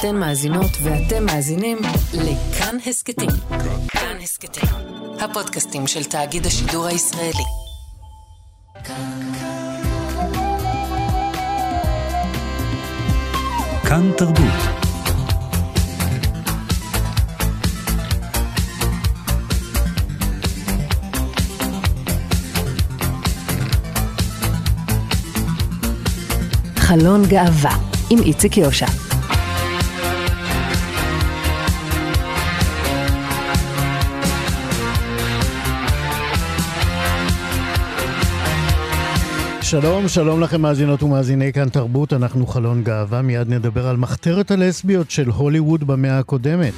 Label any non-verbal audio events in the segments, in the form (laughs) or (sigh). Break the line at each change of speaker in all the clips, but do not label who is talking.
אתן מאזינות ואתם מאזינים לכאן הסכתים. כאן הסכתים, הפודקאסטים של תאגיד השידור הישראלי.
כאן תרבות.
חלון גאווה עם איציק יושע.
שלום, שלום לכם מאזינות ומאזיני כאן תרבות, אנחנו חלון גאווה, מיד נדבר על מחתרת הלסביות של הוליווד במאה הקודמת.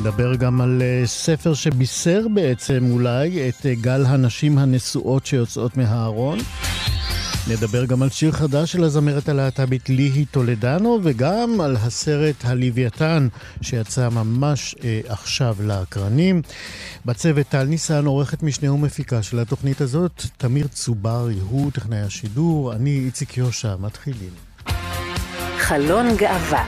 נדבר גם על uh, ספר שבישר בעצם אולי את uh, גל הנשים הנשואות שיוצאות מהארון. נדבר גם על שיר חדש של הזמרת הלהט"בית ליהי טולדנו, וגם על הסרט הלוויתן שיצא ממש אה, עכשיו לאקרנים. בצוות טל ניסן, עורכת משנה ומפיקה של התוכנית הזאת, תמיר צוברי הוא טכנאי השידור, אני איציק יושע, מתחילים.
חלון גאווה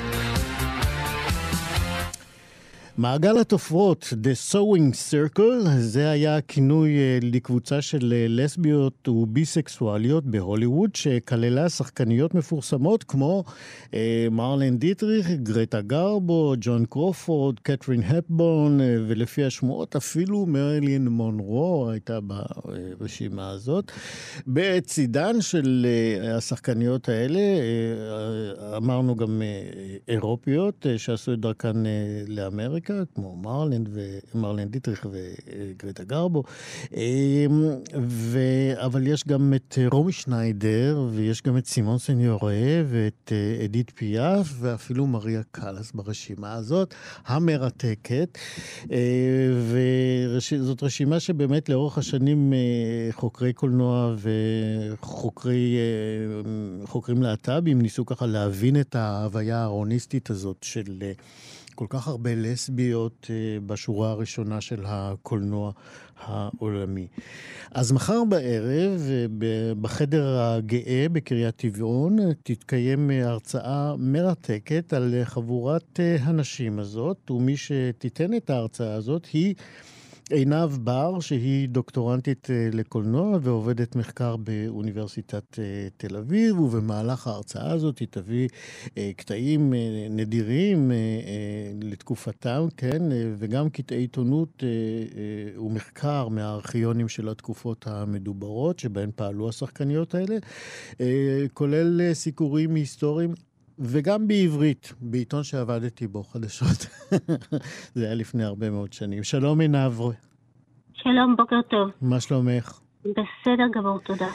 מעגל התופרות, The Sewing Circle, זה היה כינוי אה, לקבוצה של אה, לסביות וביסקסואליות בהוליווד, שכללה שחקניות מפורסמות כמו אה, מרלן דיטריך, גרטה גרבו, ג'ון קרופורד, קתרין הפבורן, אה, ולפי השמועות אפילו מרילין מונרו הייתה ברשימה הזאת. בצידן של אה, השחקניות האלה, אה, אמרנו גם אה, אירופיות, אה, שעשו את דרכן אה, לאמריקה. אמריקה, כמו מרלנד ומרלנד דיטריך וגרטה גרבו. אמ, ו... אבל יש גם את רומי שניידר, ויש גם את סימון סניורה, ואת אה, אדית פיאף, ואפילו מריה קאלאס ברשימה הזאת, המרתקת. אה, וזאת רשימה שבאמת לאורך השנים אה, חוקרי קולנוע וחוקרים להט"בים ניסו ככה להבין את ההוויה הארוניסטית הזאת של... כל כך הרבה לסביות אה, בשורה הראשונה של הקולנוע העולמי. אז מחר בערב, אה, בחדר הגאה בקריית טבעון, תתקיים הרצאה מרתקת על חבורת אה, הנשים הזאת, ומי שתיתן את ההרצאה הזאת היא... עינב בר, שהיא דוקטורנטית אה, לקולנוע ועובדת מחקר באוניברסיטת אה, תל אביב, ובמהלך ההרצאה הזאת היא תביא אה, קטעים נדירים לתקופתם, כן, וגם קטעי עיתונות ומחקר מהארכיונים של התקופות המדוברות, שבהן פעלו השחקניות האלה, כולל סיקורים היסטוריים. וגם בעברית, בעיתון שעבדתי בו, חדשות. (laughs) זה היה לפני הרבה מאוד שנים. שלום עינב.
שלום, בוקר טוב.
מה שלומך?
בסדר גמור, תודה.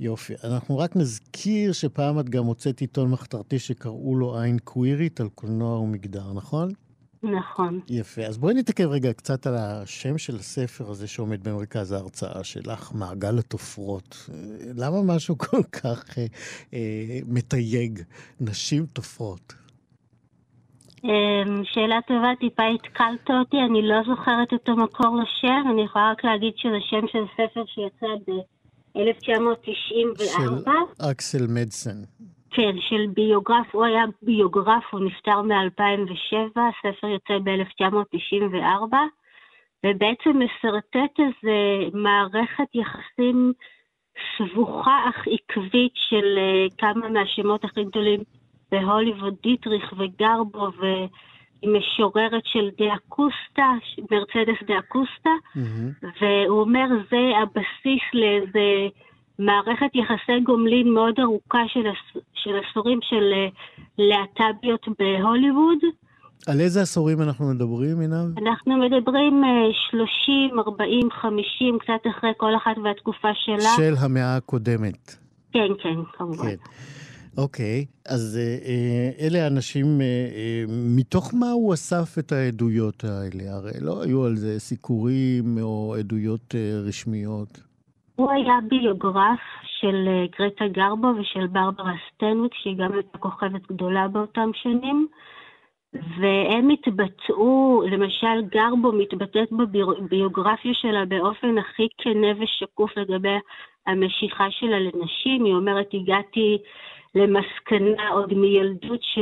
יופי. אנחנו רק נזכיר שפעם את גם הוצאת עיתון מחתרתי שקראו לו עין קווירית על קולנוע ומגדר, נכון?
נכון.
יפה. אז בואי נתעכב רגע קצת על השם של הספר הזה שעומד במרכז ההרצאה שלך, מעגל התופרות. למה משהו (laughs) כל כך אה, אה, מתייג נשים תופרות?
אמ, שאלה טובה, טיפה התקלת אותי, אני לא זוכרת את המקור לשם, אני יכולה רק להגיד שזה שם של ספר שיצא ב-1994.
של אקסל מדסן.
כן, של ביוגרף, הוא היה ביוגרף, הוא נפטר מ-2007, הספר יוצא ב-1994, ובעצם משרטט איזה מערכת יחסים סבוכה אך עקבית של uh, כמה מהשמות הכי גדולים בהוליווד, דיטריך וגרבו, והמשוררת של דה אקוסטה, מרצדס דה אקוסטה, mm-hmm. והוא אומר, זה הבסיס לאיזה... מערכת יחסי גומלין מאוד ארוכה של, של עשורים של אה, להט"ביות בהוליווד.
על איזה עשורים אנחנו מדברים, עינב?
אנחנו מדברים 30, 40, 50, קצת אחרי כל אחת והתקופה שלה.
של המאה הקודמת.
כן, כן, כמובן. כן.
אוקיי, אז אה, אה, אלה אנשים, מתוך מה הוא אסף את העדויות האלה? הרי לא היו על זה סיקורים או עדויות רשמיות.
הוא היה ביוגרף של אה, גרטה גרבו ושל ברברה סטנוויק, שהיא גם הייתה כוכבת גדולה באותם שנים. והם התבטאו, למשל גרבו מתבטאת בביוגרפיה שלה באופן הכי כנה ושקוף לגבי המשיכה שלה לנשים. היא אומרת, הגעתי למסקנה עוד מילדות ש...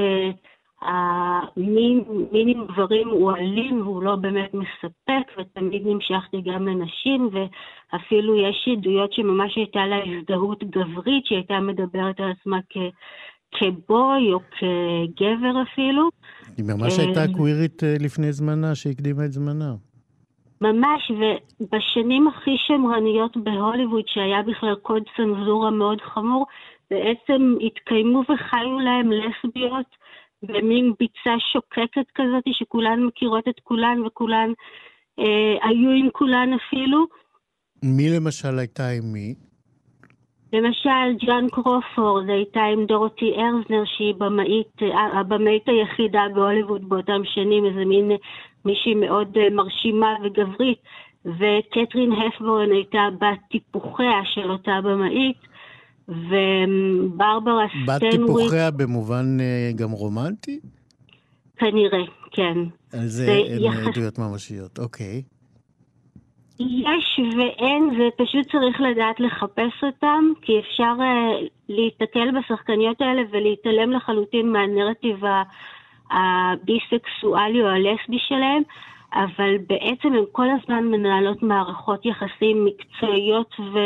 המין עם גברים הוא אלים והוא לא באמת מספק, ותמיד נמשכתי גם לנשים, ואפילו יש עדויות שממש הייתה לה הזדהות גברית, שהיא הייתה מדברת על עצמה כ... כבוי או כגבר אפילו.
היא ממש הייתה אה, קווירית אה, לפני זמנה, שהקדימה את זמנה.
ממש, ובשנים הכי שמרניות בהוליווד, שהיה בכלל קוד צנזורה מאוד חמור, בעצם התקיימו וחיו להם לסביות במין ביצה שוקקת כזאת, שכולן מכירות את כולן וכולן אה, היו עם כולן אפילו.
מי למשל הייתה עם מי?
למשל, ג'ון קרופורד הייתה עם דורותי ארזנר, שהיא במאית, הבמאית היחידה בהוליווד באותם שנים, איזה מין מישהי מאוד אה, מרשימה וגברית, וקטרין הפבורן הייתה בת טיפוחיה של אותה במאית, וברברה
סטנוויק... בת טיפוחיה במובן אה, גם רומנטי?
כנראה, כן.
על זה אין יחס... עדויות ממשיות, אוקיי.
יש ואין, ופשוט צריך לדעת לחפש אותם, כי אפשר uh, להיתקל בשחקניות האלה ולהתעלם לחלוטין מהנרטיב הביסקסואלי או הלסבי שלהם, אבל בעצם הן כל הזמן מנהלות מערכות יחסים מקצועיות ו...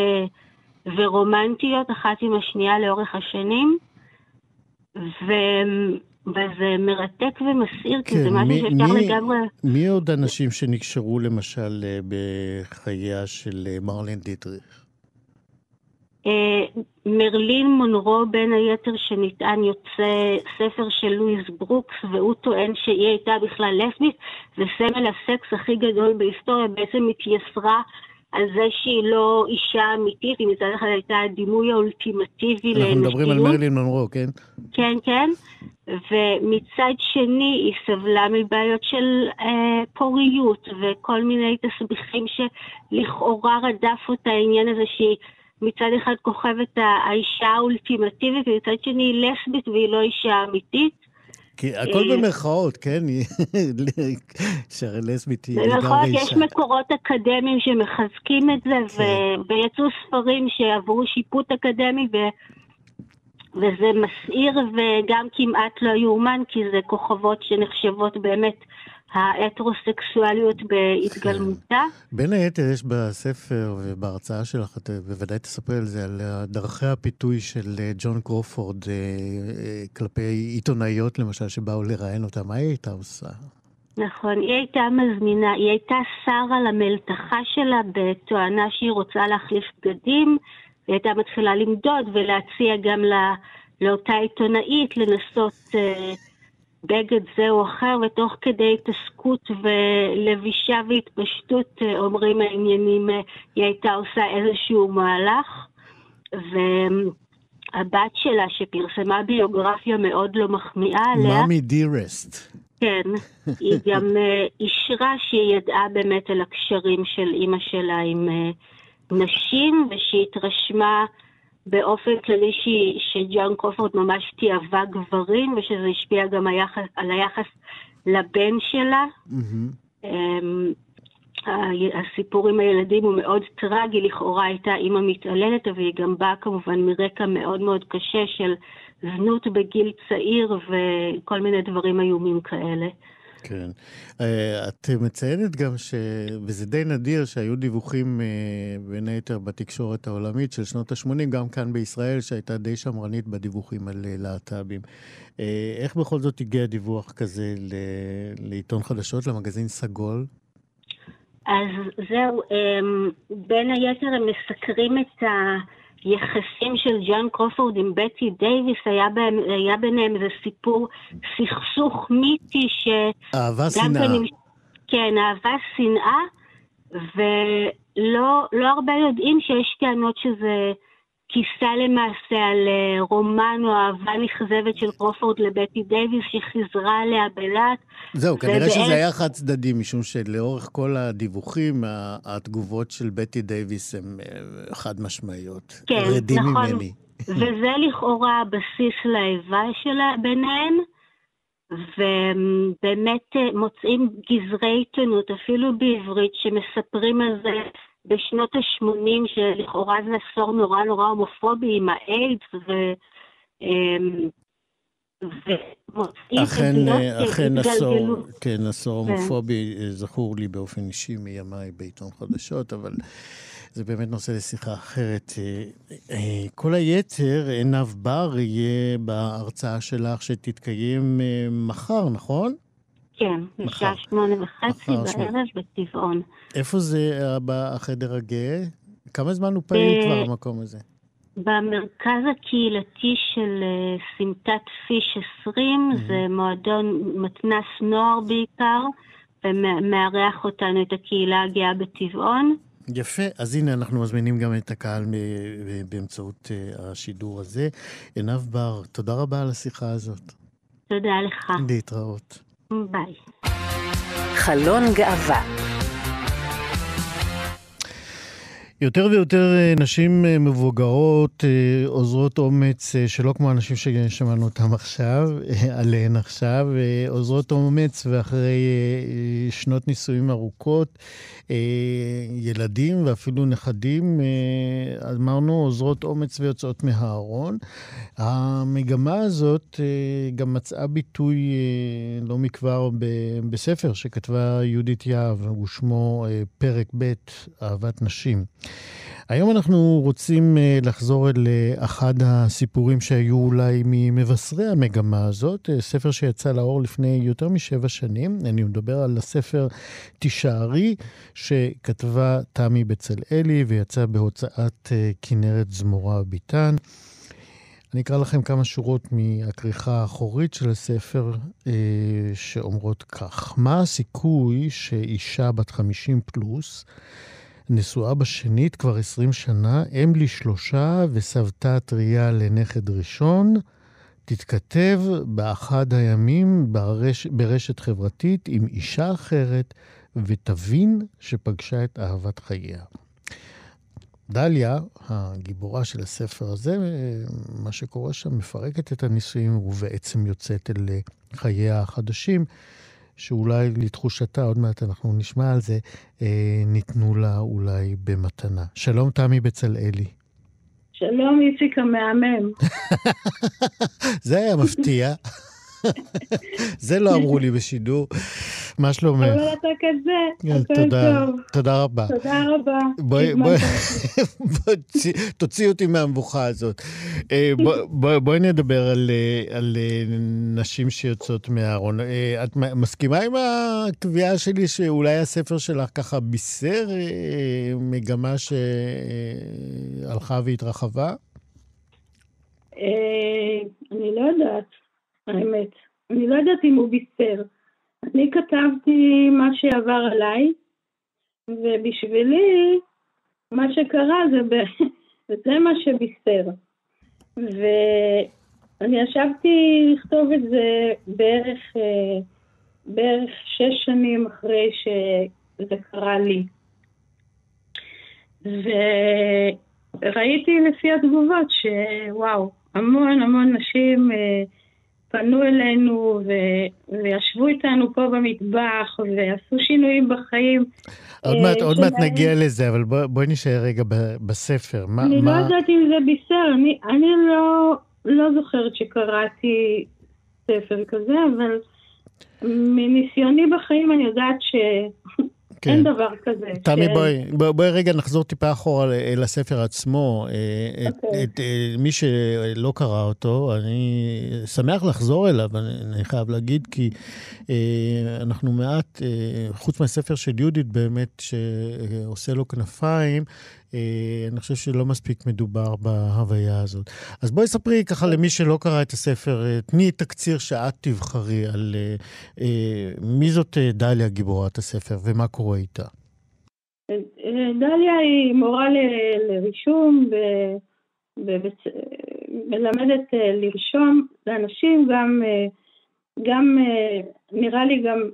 ורומנטיות אחת עם השנייה לאורך השנים. ו... וזה מרתק ומסעיר, כן, כי זה משהו שאפשר לגמרי...
מי עוד אנשים שנקשרו למשל אה, בחייה של אה, מרלין דיטריך?
אה, מרלין מונרו בין היתר שנטען יוצא ספר של לואיס ברוקס והוא טוען שהיא הייתה בכלל לסבית וסמל הסקס הכי גדול בהיסטוריה בעצם התייסרה על זה שהיא לא אישה אמיתית, היא מצד אחד הייתה הדימוי האולטימטיבי
לנשיות. אנחנו מדברים על מרלין מונרו, כן?
כן, כן. ומצד שני היא סבלה מבעיות של אה, פוריות וכל מיני תסביכים שלכאורה רדף אותה העניין הזה שהיא מצד אחד כוכבת האישה האולטימטיבית ומצד שני היא לסבית והיא לא אישה אמיתית.
כי הכל אה, במרכאות, כן? שהרי לסבית היא
לגמרי אישה. במרכאות יש מקורות אקדמיים שמחזקים את זה, כן. ויצאו ספרים שעברו שיפוט אקדמי, וזה מסעיר וגם כמעט לא יאומן, כי זה כוכבות שנחשבות באמת ההטרוסקסואליות בהתגלמותה.
בין היתר יש בספר ובהרצאה שלך, את בוודאי תספר על זה, על דרכי הפיתוי של אה, ג'ון קרופורד אה, אה, כלפי עיתונאיות למשל, שבאו לראיין אותה. מה היא הייתה עושה?
נכון, היא הייתה מזמינה, היא הייתה שרה למלתחה שלה בתואנה שהיא רוצה להחליף בגדים, היא הייתה מתחילה למדוד ולהציע גם לא, לאותה עיתונאית לנסות... בגד זה או אחר, ותוך כדי התעסקות ולבישה והתפשטות, אה, אומרים העניינים, אה, היא הייתה עושה איזשהו מהלך. והבת שלה, שפרסמה ביוגרפיה מאוד לא מחמיאה עליה...
מאמי דירסט.
כן, היא (laughs) גם אה, אישרה שהיא ידעה באמת על הקשרים של אימא שלה עם נשים, ושהיא התרשמה באופן כללי שג'ון קרופורד ממש תיעבה גברים, ושזה השפיע גם היחס, על היחס לבן שלה. Mm-hmm. הסיפור עם הילדים הוא מאוד טרגי, לכאורה הייתה אימא מתעללת, אבל היא גם באה כמובן מרקע מאוד מאוד קשה של זנות בגיל צעיר וכל מיני דברים איומים כאלה.
כן. אה, את מציינת גם ש... וזה די נדיר שהיו דיווחים, אה, בין היתר בתקשורת העולמית של שנות ה-80, גם כאן בישראל, שהייתה די שמרנית בדיווחים על אה, להט"בים. איך בכל זאת הגיע דיווח כזה ל... לעיתון חדשות, למגזין סגול?
אז זהו, בין היתר הם מסקרים את ה... היחסים של ג'ון קרופורד עם בטי דייוויס, היה, בהם, היה ביניהם איזה סיפור סכסוך מיתי ש...
אהבה שנאה.
כן, אהבה שנאה, ולא לא הרבה יודעים שיש טענות שזה כיסה למעשה על אה, רומן או אהבה נכזבת של קרופורד לבטי דייוויס שחיזרה עליה בלהט.
זהו, כנראה ובאל... שזה היה חד צדדי, משום שלאורך כל הדיווחים, התגובות של בטי דייוויס הן אה, חד משמעיות.
כן, רדים נכון. ממני. וזה (laughs) לכאורה הבסיס לאיבה שלה ביניהן. ובאמת אה, מוצאים גזרי עיתונות, אפילו בעברית, שמספרים על זה בשנות ה-80, שלכאורה זה עשור נורא נורא הומופובי עם האיידס, ו... אמ,
אכן, אכן עשור, כן, עשור כן. הומופובי זכור לי באופן אישי מימיי בעיתון חדשות, אבל זה באמת נושא לשיחה אחרת. אה, אה, כל היתר, עינב בר יהיה בהרצאה שלך שתתקיים אה, מחר, נכון?
כן, בשעה שמונה וחצי בערב בטבעון.
איפה זה בחדר הגאה? כמה זמן הוא פעיל כבר המקום הזה?
במרכז הקהילתי של סמטת פיש 20, mm-hmm. זה מועדון מתנ"ס נוער בעיקר, ומארח אותנו, את הקהילה הגאה בטבעון.
יפה, אז הנה אנחנו מזמינים גם את הקהל באמצעות אה, השידור הזה. עינב בר, תודה רבה על השיחה הזאת.
תודה לך.
להתראות.
ביי.
חלון גאווה
יותר ויותר אה, נשים אה, מבוגרות אה, עוזרות אומץ, שלא כמו הנשים ששמענו אותם עכשיו, עליהן עכשיו, עוזרות אומץ ואחרי שנות נישואים ארוכות, ילדים ואפילו נכדים, אמרנו, עוזרות אומץ ויוצאות מהארון. המגמה הזאת גם מצאה ביטוי לא מכבר בספר שכתבה יהודית יהב, ושמו פרק ב', אהבת נשים. היום אנחנו רוצים אה, לחזור אל אה, אחד הסיפורים שהיו אולי ממבשרי המגמה הזאת, אה, ספר שיצא לאור לפני יותר משבע שנים. אני מדבר על הספר "תישארי", שכתבה תמי בצלאלי ויצא בהוצאת כנרת זמורה ביטן. אני אקרא לכם כמה שורות מהכריכה האחורית של הספר אה, שאומרות כך: מה הסיכוי שאישה בת 50 פלוס נשואה בשנית כבר 20 שנה, אם לשלושה וסבתא טריה לנכד ראשון, תתכתב באחד הימים ברש, ברשת חברתית עם אישה אחרת, ותבין שפגשה את אהבת חייה. דליה, הגיבורה של הספר הזה, מה שקורה שם, מפרקת את הנישואים ובעצם יוצאת אל חייה החדשים. שאולי לתחושתה, עוד מעט אנחנו נשמע על זה, אה, ניתנו לה אולי במתנה. שלום, תמי בצלאלי.
שלום, איציק המהמם. (laughs)
זה היה מפתיע. (laughs) זה לא אמרו לי בשידור. מה שלומך?
אבל אתה כזה,
כן, תודה, טוב. תודה רבה.
תודה רבה.
בואי, (laughs) תוציאי אותי מהמבוכה הזאת. אה, בואי נדבר על, אה, על אה, נשים שיוצאות מהארון. את מסכימה עם הקביעה שלי שאולי הספר שלך ככה בישר מגמה שהלכה והתרחבה?
אני לא יודעת. האמת. אני לא יודעת אם הוא בישר. אני כתבתי מה שעבר עליי, ובשבילי מה שקרה זה, ב... (laughs) זה מה שבישר. ואני ישבתי לכתוב את זה בערך, אה, בערך שש שנים אחרי שזה קרה לי. וראיתי לפי התגובות שוואו, המון המון נשים אה, פנו אלינו ו- וישבו איתנו פה במטבח ועשו שינויים בחיים.
עוד מעט, אה, עוד מעט נגיע לזה, אבל בואי בוא נשאר רגע ב- בספר.
מה, אני לא מה... לא יודעת אם זה בישר, אני, אני לא, לא זוכרת שקראתי ספר כזה, אבל מניסיוני בחיים אני יודעת ש... כן. אין דבר כזה.
תמי, ש... בואי, בואי, בואי רגע נחזור טיפה אחורה אל הספר עצמו. Okay. את, אוקיי. את, את, אה, מי שלא קרא אותו, אני שמח לחזור אליו, אני, אני חייב להגיד, כי אה, אנחנו מעט, אה, חוץ מהספר של יהודית באמת, שעושה לו כנפיים, אה, אני חושב שלא מספיק מדובר בהוויה הזאת. אז בואי ספרי ככה למי שלא קרא את הספר, אה, תני תקציר שאת תבחרי על אה, מי זאת דליה גיבורת הספר ומה קורה איתה.
דליה היא מורה לרישום, מלמדת לרשום לאנשים, גם, גם נראה לי גם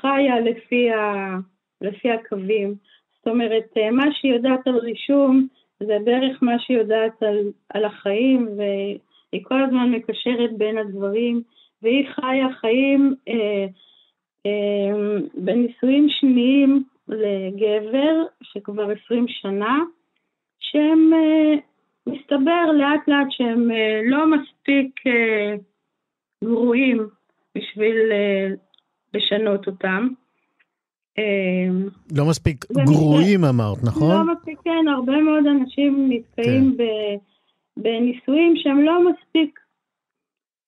חיה לפי, ה, לפי הקווים. זאת אומרת, אה, מה שהיא יודעת על רישום זה בערך מה שהיא יודעת על, על החיים, והיא כל הזמן מקשרת בין הדברים, והיא חיה חיים אה, אה, בנישואים שניים לגבר, שכבר עשרים שנה, שהם אה, מסתבר לאט לאט שהם אה, לא מספיק אה, גרועים בשביל לשנות אותם.
לא מספיק גרועים אמרת, נכון?
לא מספיק, כן, הרבה מאוד אנשים נתקעים כן. בנישואים שהם לא מספיק,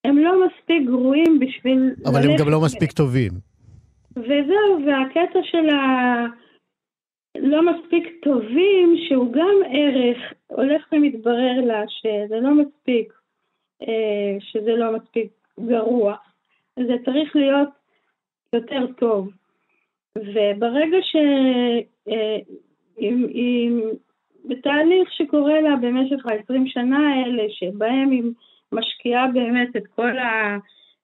הם לא מספיק גרועים בשביל...
אבל הם גם לא מספיק טובים.
וזהו, והקטע של ה... לא מספיק טובים, שהוא גם ערך, הולך ומתברר לה שזה לא מספיק, אה, שזה לא מספיק גרוע. זה צריך להיות יותר טוב. וברגע ש... אה, בתהליך שקורה לה במשך ה-20 שנה האלה, שבהם היא משקיעה באמת את כל, ה,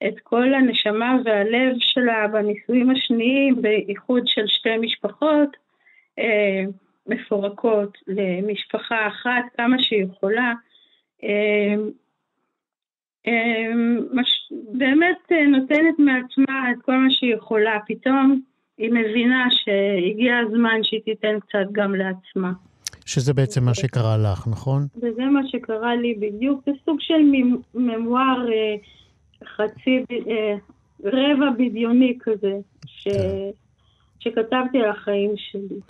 את כל הנשמה והלב שלה בנישואים השניים, באיחוד של שתי משפחות, אה, מפורקות למשפחה אחת כמה שהיא יכולה. אה, אה, מש, באמת נותנת מעצמה את כל מה שהיא יכולה. פתאום היא מבינה שהגיע הזמן שהיא תיתן קצת גם לעצמה.
שזה בעצם מה שקרה לך, נכון?
וזה מה שקרה לי בדיוק, זה סוג של ממואר חצי, רבע בדיוני כזה, ש... כן. שכתבתי על החיים שלי.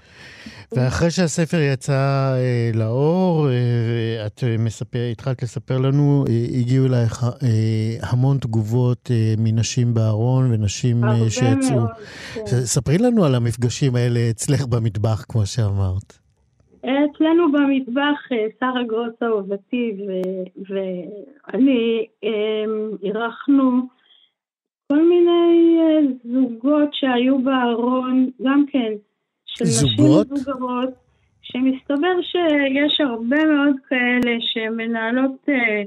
ואחרי שהספר יצא אה, לאור, אה, את מספר, התחלת לספר לנו, אה, הגיעו אלייך אה, המון תגובות אה, מנשים בארון ונשים אה, שיצאו. מאוד, כן. ספרי לנו על המפגשים האלה אצלך במטבח, כמו שאמרת.
אצלנו במטבח, אה, שרה גרוס אהובתי ואני אה, אירחנו כל מיני אה, זוגות שהיו בארון, גם כן,
של זוגות?
נשים מבוגרות, שמסתבר שיש הרבה מאוד כאלה שמנהלות אה,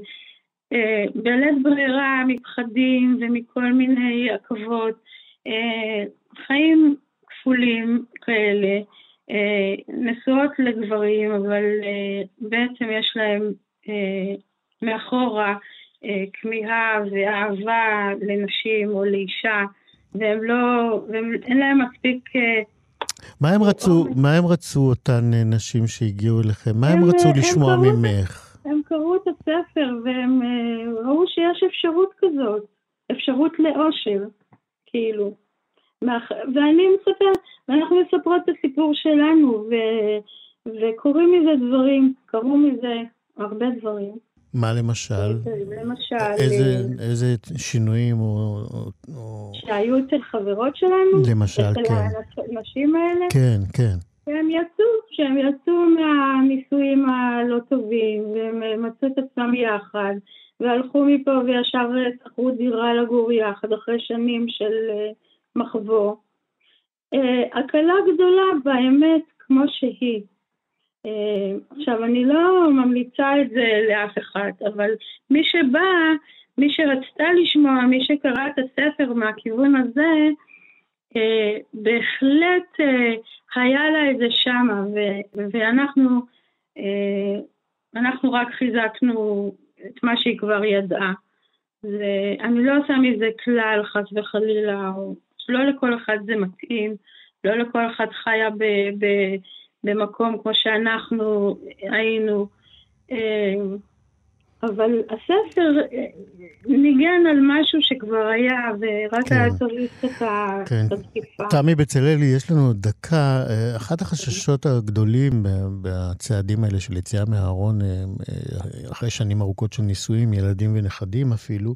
אה, בלית ברירה מפחדים ומכל מיני עכבות, אה, חיים כפולים כאלה, אה, נשואות לגברים, אבל אה, בעצם יש להם אה, מאחורה כמיהה ואהבה לנשים או לאישה, והם לא, ואין להם מספיק... אה,
מה הם רצו, מה הם רצו אותן אה, נשים שהגיעו אליכם? מה הם, הם רצו הם לשמוע הם ממך?
הם קראו את הספר והם ראו שיש אפשרות כזאת, אפשרות לאושר, כאילו. ואני מספר, ואנחנו מספרות את הסיפור שלנו, ו, וקורים מזה דברים, קרו מזה הרבה דברים.
מה למשל?
למשל...
איזה, אה, איזה שינויים או, או...
שהיו אצל חברות שלנו?
למשל,
אצל
כן.
אצל הנשים האלה?
כן, כן.
שהם יצאו, שהם יצאו מהנישואים הלא טובים, והם מצאו את עצמם יחד, והלכו מפה וישר שכרו דירה לגור יחד אחרי שנים של מחבוא. הקלה גדולה באמת כמו שהיא. אה, עכשיו, אני לא ממליצה את זה לאף אחד, אבל מי שבא, מי שרצתה לשמוע, מי שקרא את הספר מהכיוון הזה, אה, בהחלט אה, היה לה את זה שמה, ואנחנו אנחנו רק חיזקנו את מה שהיא כבר ידעה. ואני לא עושה מזה כלל, חס וחלילה, לא לכל אחד זה מתאים, לא לכל אחד חיה ב... ב במקום כמו שאנחנו היינו. אה, אבל הספר אה, ניגן על משהו שכבר היה, ורק כן. היה צריך את כן. התקיפה.
תמי בצלאלי, יש לנו דקה. אה, אחת החששות הגדולים בצעדים האלה של יציאה מהארון, אחרי שנים ארוכות של נישואים, ילדים ונכדים אפילו,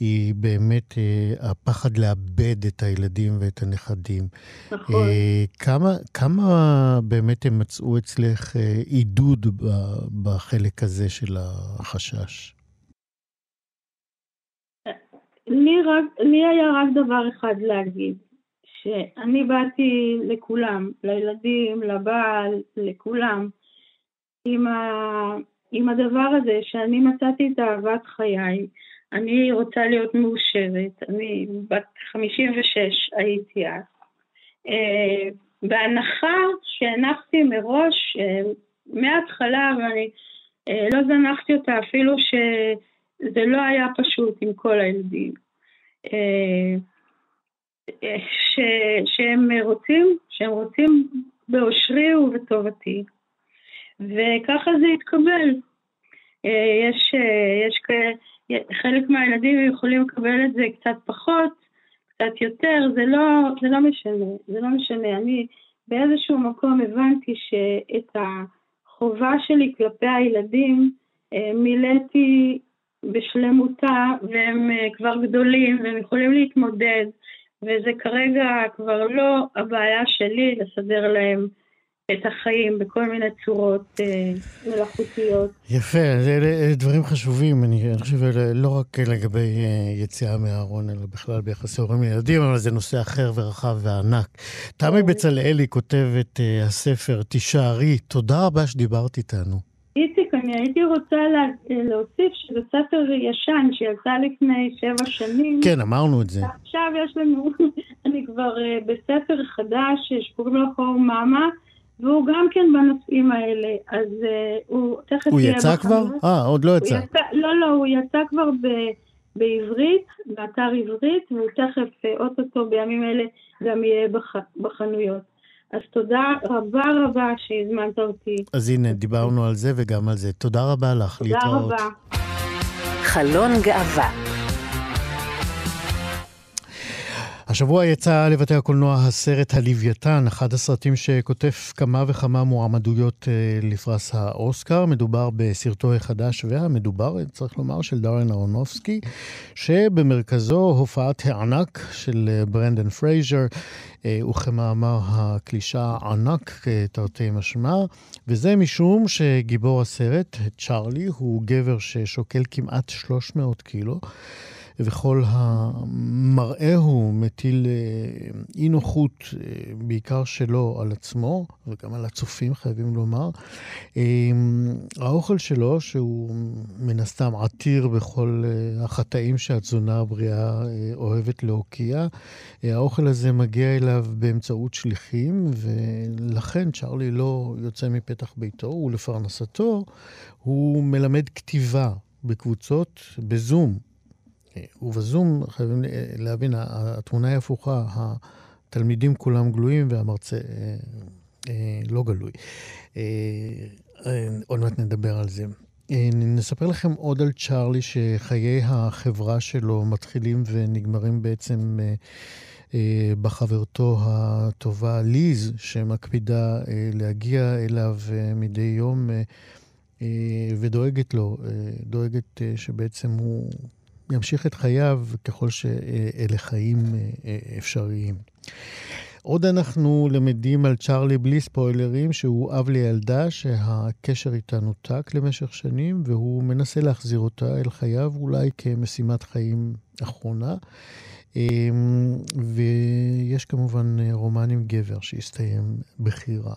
היא באמת הפחד לאבד את הילדים ואת הנכדים. נכון. כמה, כמה באמת הם מצאו אצלך עידוד בחלק הזה של החשש? החשש?
לי, רק, לי היה רק דבר אחד להגיד, שאני באתי לכולם, לילדים, לבעל, לכולם, עם, ה, עם הדבר הזה שאני מצאתי את אהבת חיי, אני רוצה להיות מאושרת, אני בת 56 הייתי אז. אה, בהנחה שהנחתי מראש, אה, מההתחלה, ואני לא זנחתי אותה אפילו שזה לא היה פשוט עם כל הילדים. אה, אה, ש, שהם רוצים, שהם רוצים באושרי ובטובתי. וככה זה התקבל. יש, יש חלק מהילדים יכולים לקבל את זה קצת פחות, קצת יותר, זה לא, זה לא משנה, זה לא משנה. אני באיזשהו מקום הבנתי שאת החובה שלי כלפי הילדים מילאתי בשלמותה, והם כבר גדולים, והם יכולים להתמודד, וזה כרגע כבר לא הבעיה שלי לסדר להם את החיים בכל מיני צורות אה, מלאכותיות.
יפה, אלה דברים חשובים, אני, אני חושב, לא רק לגבי אה, יציאה מהארון, אלא בכלל ביחסי הורים לילדים, אבל זה נושא אחר ורחב וענק. תמי כן. בצלאלי כותבת אה, הספר "תישארי", תודה רבה שדיברת איתנו.
איציק, אני הייתי רוצה לה, להוסיף שזה ספר ישן שיצא לפני שבע שנים.
כן, אמרנו את זה.
עכשיו יש לנו, (laughs) אני כבר בספר חדש שקוראים לו חור מאמה. והוא גם כן בנושאים האלה, אז uh, הוא תכף
הוא יצא כבר? אה, עוד לא יצא.
יצא. לא, לא, הוא יצא כבר ב, בעברית, באתר עברית, והוא תכף, אה, אוטוטו בימים אלה, גם יהיה בח, בחנויות. אז תודה רבה רבה שהזמנת אותי.
אז הנה, דיברנו על זה וגם על זה. תודה רבה לך,
תודה להתראות. תודה רבה.
חלון גאווה
השבוע יצא לבתי הקולנוע הסרט הלוויתן, אחד הסרטים שקוטף כמה וכמה מועמדויות אה, לפרס האוסקר. מדובר בסרטו החדש והמדובר, צריך לומר, של דארן ארונופסקי, שבמרכזו הופעת הענק של אה, ברנדן פרייזר, אה, וכמאמר הקלישה ענק, תרתי משמע, וזה משום שגיבור הסרט, צ'ארלי, הוא גבר ששוקל כמעט 300 קילו. וכל המראה הוא מטיל אה, אי נוחות, אה, בעיקר שלו, על עצמו, וגם על הצופים, חייבים לומר. אה, האוכל שלו, שהוא מן הסתם עתיר בכל החטאים שהתזונה הבריאה אוהבת להוקיע, האוכל הזה מגיע אליו באמצעות שליחים, ולכן צ'ארלי לא יוצא מפתח ביתו, ולפרנסתו הוא מלמד כתיבה בקבוצות בזום. ובזום חייבים להבין, התמונה היא הפוכה, התלמידים כולם גלויים והמרצה אה, אה, לא גלוי. אה, עוד מעט נדבר על זה. נספר לכם עוד על צ'ארלי, שחיי החברה שלו מתחילים ונגמרים בעצם בחברתו הטובה ליז, שמקפידה להגיע אליו מדי יום ודואגת לו, דואגת שבעצם הוא ימשיך את חייו ככל שאלה חיים אה, אה, אפשריים. עוד אנחנו למדים על צ'ארלי בלי ספוילרים, שהוא אב לילדה שהקשר איתה נותק למשך שנים, והוא מנסה להחזיר אותה אל חייו, אולי כמשימת חיים אחרונה. אמ, ויש כמובן רומן עם גבר שהסתיים בחירה.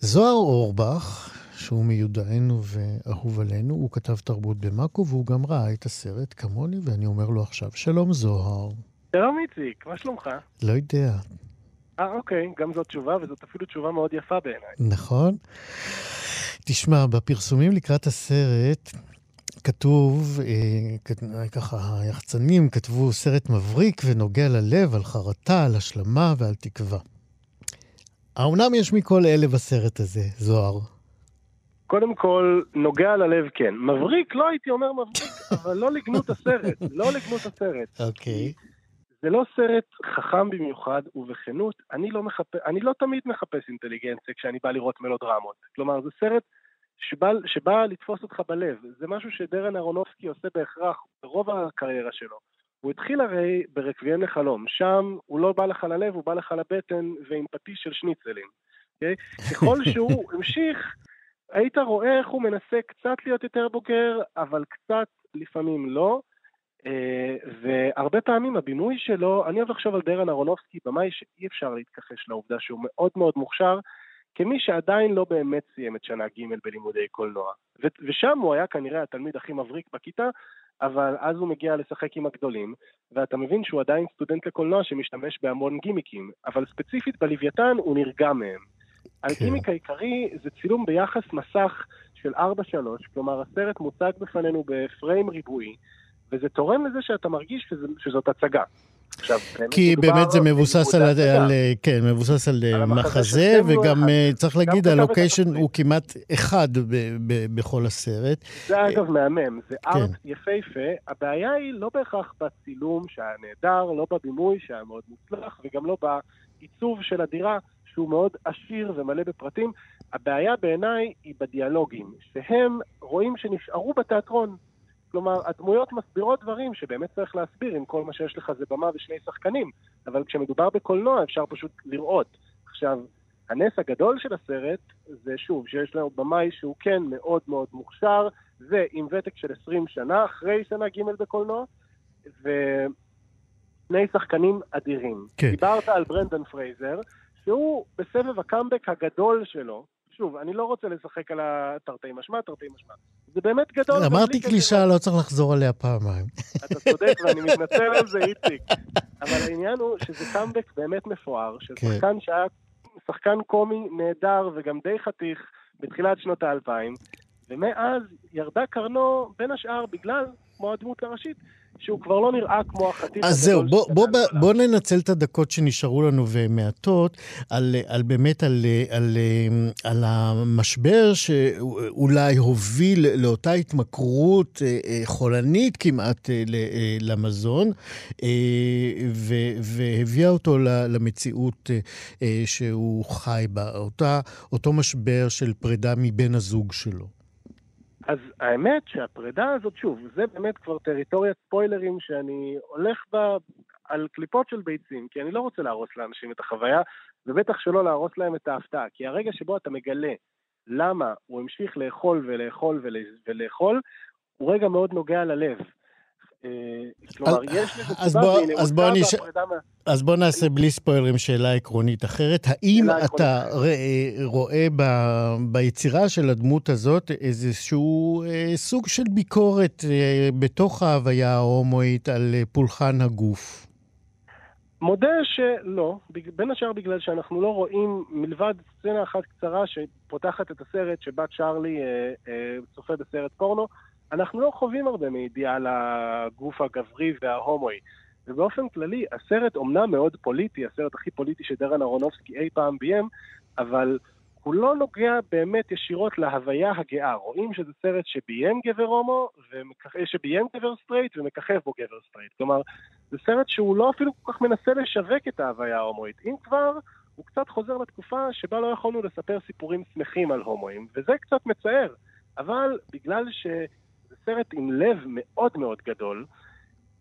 זוהר אורבך, שהוא מיודענו ואהוב עלינו. הוא כתב תרבות במאקו, והוא גם ראה את הסרט כמוני, ואני אומר לו עכשיו, שלום זוהר.
שלום איציק, מה שלומך?
לא יודע.
אה, אוקיי, גם זאת תשובה, וזאת אפילו תשובה מאוד יפה בעיניי.
נכון. תשמע, בפרסומים לקראת הסרט, כתוב, אה, ככה, היחצנים כתבו סרט מבריק ונוגע ללב, על חרטה, על השלמה ועל תקווה. האומנם יש מכל אלה בסרט הזה, זוהר?
קודם כל, נוגע ללב כן. מבריק, לא הייתי אומר מבריק, (laughs) אבל לא לגנות הסרט, לא לגנות הסרט.
אוקיי. Okay.
זה לא סרט חכם במיוחד, ובכנות, אני לא, מחפ... אני לא תמיד מחפש אינטליגנציה כשאני בא לראות מלודרמות. כלומר, זה סרט שבא, שבא לתפוס אותך בלב. זה משהו שדרן אהרונובסקי עושה בהכרח ברוב הקריירה שלו. הוא התחיל הרי ברקביהם לחלום, שם הוא לא בא לך ללב, הוא בא לך לבטן ועם פטיש של שניצלים. Okay? אוקיי? ככל שהוא (laughs) המשיך, היית רואה איך הוא מנסה קצת להיות יותר בוגר, אבל קצת לפעמים לא. אה, והרבה פעמים הבינוי שלו, אני אוהב לחשוב על דרן אהרונובסקי, במאי שאי אפשר להתכחש לעובדה שהוא מאוד מאוד מוכשר, כמי שעדיין לא באמת סיים את שנה ג' בלימודי קולנוע. ושם הוא היה כנראה התלמיד הכי מבריק בכיתה, אבל אז הוא מגיע לשחק עם הגדולים, ואתה מבין שהוא עדיין סטודנט לקולנוע שמשתמש בהמון גימיקים, אבל ספציפית בלוויתן הוא נרגע מהם. כן. הגימיק העיקרי זה צילום ביחס מסך של 4-3, כלומר הסרט מוצג בפנינו בפריים ריבועי, וזה תורם לזה שאתה מרגיש שזה, שזאת הצגה. עכשיו,
כי באמת זה מבוסס על, על, על, כן, מבוסס על, על מחזה, וגם אחד. צריך להגיד, הלוקיישן הוא כמעט אחד ב, ב, בכל הסרט.
זה אגב מהמם, זה כן. ארט יפהפה. הבעיה היא לא בהכרח בצילום שהיה נהדר, לא בבימוי שהיה מאוד מוצלח, וגם לא בעיצוב של הדירה, שהוא מאוד עשיר ומלא בפרטים. הבעיה בעיניי היא בדיאלוגים, שהם רואים שנשארו בתיאטרון. כלומר, הדמויות מסבירות דברים שבאמת צריך להסביר, אם כל מה שיש לך זה במה ושני שחקנים, אבל כשמדובר בקולנוע אפשר פשוט לראות. עכשיו, הנס הגדול של הסרט זה שוב, שיש לנו במאי שהוא כן מאוד מאוד מוכשר, זה עם ותק של 20 שנה, אחרי שנה ג' בקולנוע, ושני שחקנים אדירים. כן. דיברת על ברנדן פרייזר, שהוא בסבב הקאמבק הגדול שלו, שוב, אני לא רוצה לשחק על התרתי משמע, תרתי משמע. זה באמת גדול.
אמרתי קלישה, לא צריך לחזור עליה פעמיים.
אתה צודק, ואני (laughs) מתנצל על זה, איציק. אבל העניין הוא שזה קאמבק באמת מפואר, של כן. שחקן שהיה שחקן קומי נהדר וגם די חתיך בתחילת שנות האלפיים, ומאז ירדה קרנו, בין השאר, בגלל, כמו הדמות הראשית, שהוא כבר לא נראה כמו החתיך
אז זהו, בוא, בוא, בוא, בוא ננצל את הדקות שנשארו לנו ומעטות, על, על באמת, על, על, על המשבר שאולי הוביל לאותה התמכרות אה, אה, חולנית כמעט אה, למזון, והביאה אותו למציאות שהוא חי בה, אותה, אותו משבר של פרידה מבן הזוג שלו.
אז האמת שהפרידה הזאת, שוב, זה באמת כבר טריטוריית ספוילרים שאני הולך בה על קליפות של ביצים, כי אני לא רוצה להרוס לאנשים את החוויה, ובטח שלא להרוס להם את ההפתעה, כי הרגע שבו אתה מגלה למה הוא המשיך לאכול ולאכול ולאכול, הוא רגע מאוד נוגע ללב. אה, כלומר, יש לזה סיבה.
אז בוא נעשה בלי ספוילרים שאלה עקרונית אחרת. האם אתה רואה ב, ביצירה של הדמות הזאת איזשהו אה, סוג של ביקורת אה, בתוך ההוויה ההומואית על אה, פולחן הגוף?
מודה שלא, בין השאר בגלל שאנחנו לא רואים, מלבד סצנה אחת קצרה שפותחת את הסרט שבה צ'ארלי אה, אה, צופה בסרט פורנו, אנחנו לא חווים הרבה מידיעה על הגוף הגברי וההומואי. ובאופן כללי, הסרט אומנם מאוד פוליטי, הסרט הכי פוליטי שדרן אהרונובסקי אי פעם ביים, אבל הוא לא נוגע באמת ישירות להוויה הגאה. רואים שזה סרט שביים גבר הומו, ומכ... שביים גבר סטרייט ומככב בו גבר סטרייט. כלומר, זה סרט שהוא לא אפילו כל כך מנסה לשווק את ההוויה ההומואית. אם כבר, הוא קצת חוזר לתקופה שבה לא יכולנו לספר סיפורים שמחים על הומואים, וזה קצת מצער. אבל בגלל שזה סרט עם לב מאוד מאוד גדול,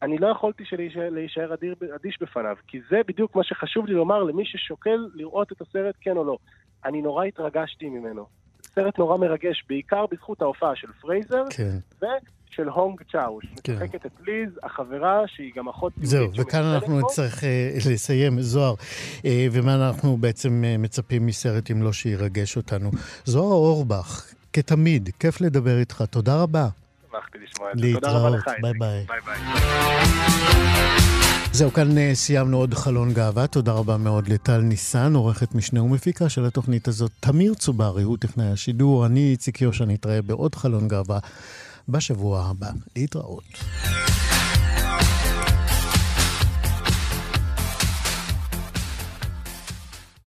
אני לא יכולתי להישאר אדיר, אדיש בפניו, כי זה בדיוק מה שחשוב לי לומר למי ששוקל לראות את הסרט כן או לא. אני נורא התרגשתי ממנו. סרט נורא מרגש, בעיקר בזכות ההופעה של פרייזר, כן. ושל הונג צ'או, שמשחקת כן. את ליז, החברה שהיא גם אחות...
זהו, וכאן אנחנו נצטרך אה, לסיים. זוהר, אה, ומה אנחנו בעצם אה, מצפים מסרט אם לא שירגש אותנו. זוהר אורבך, כתמיד, כיף לדבר איתך, תודה רבה.
שמחתי לשמוע את זה. תודה רבה לך. ביי ביי. ביי ביי.
זהו, כאן אה, סיימנו עוד חלון גאווה. תודה רבה מאוד לטל ניסן, עורכת משנה ומפיקה של התוכנית הזאת. תמיר צוברי הוא טכנאי השידור. אני איציק יושע, נתראה בעוד חלון גאווה בשבוע הבא. להתראות.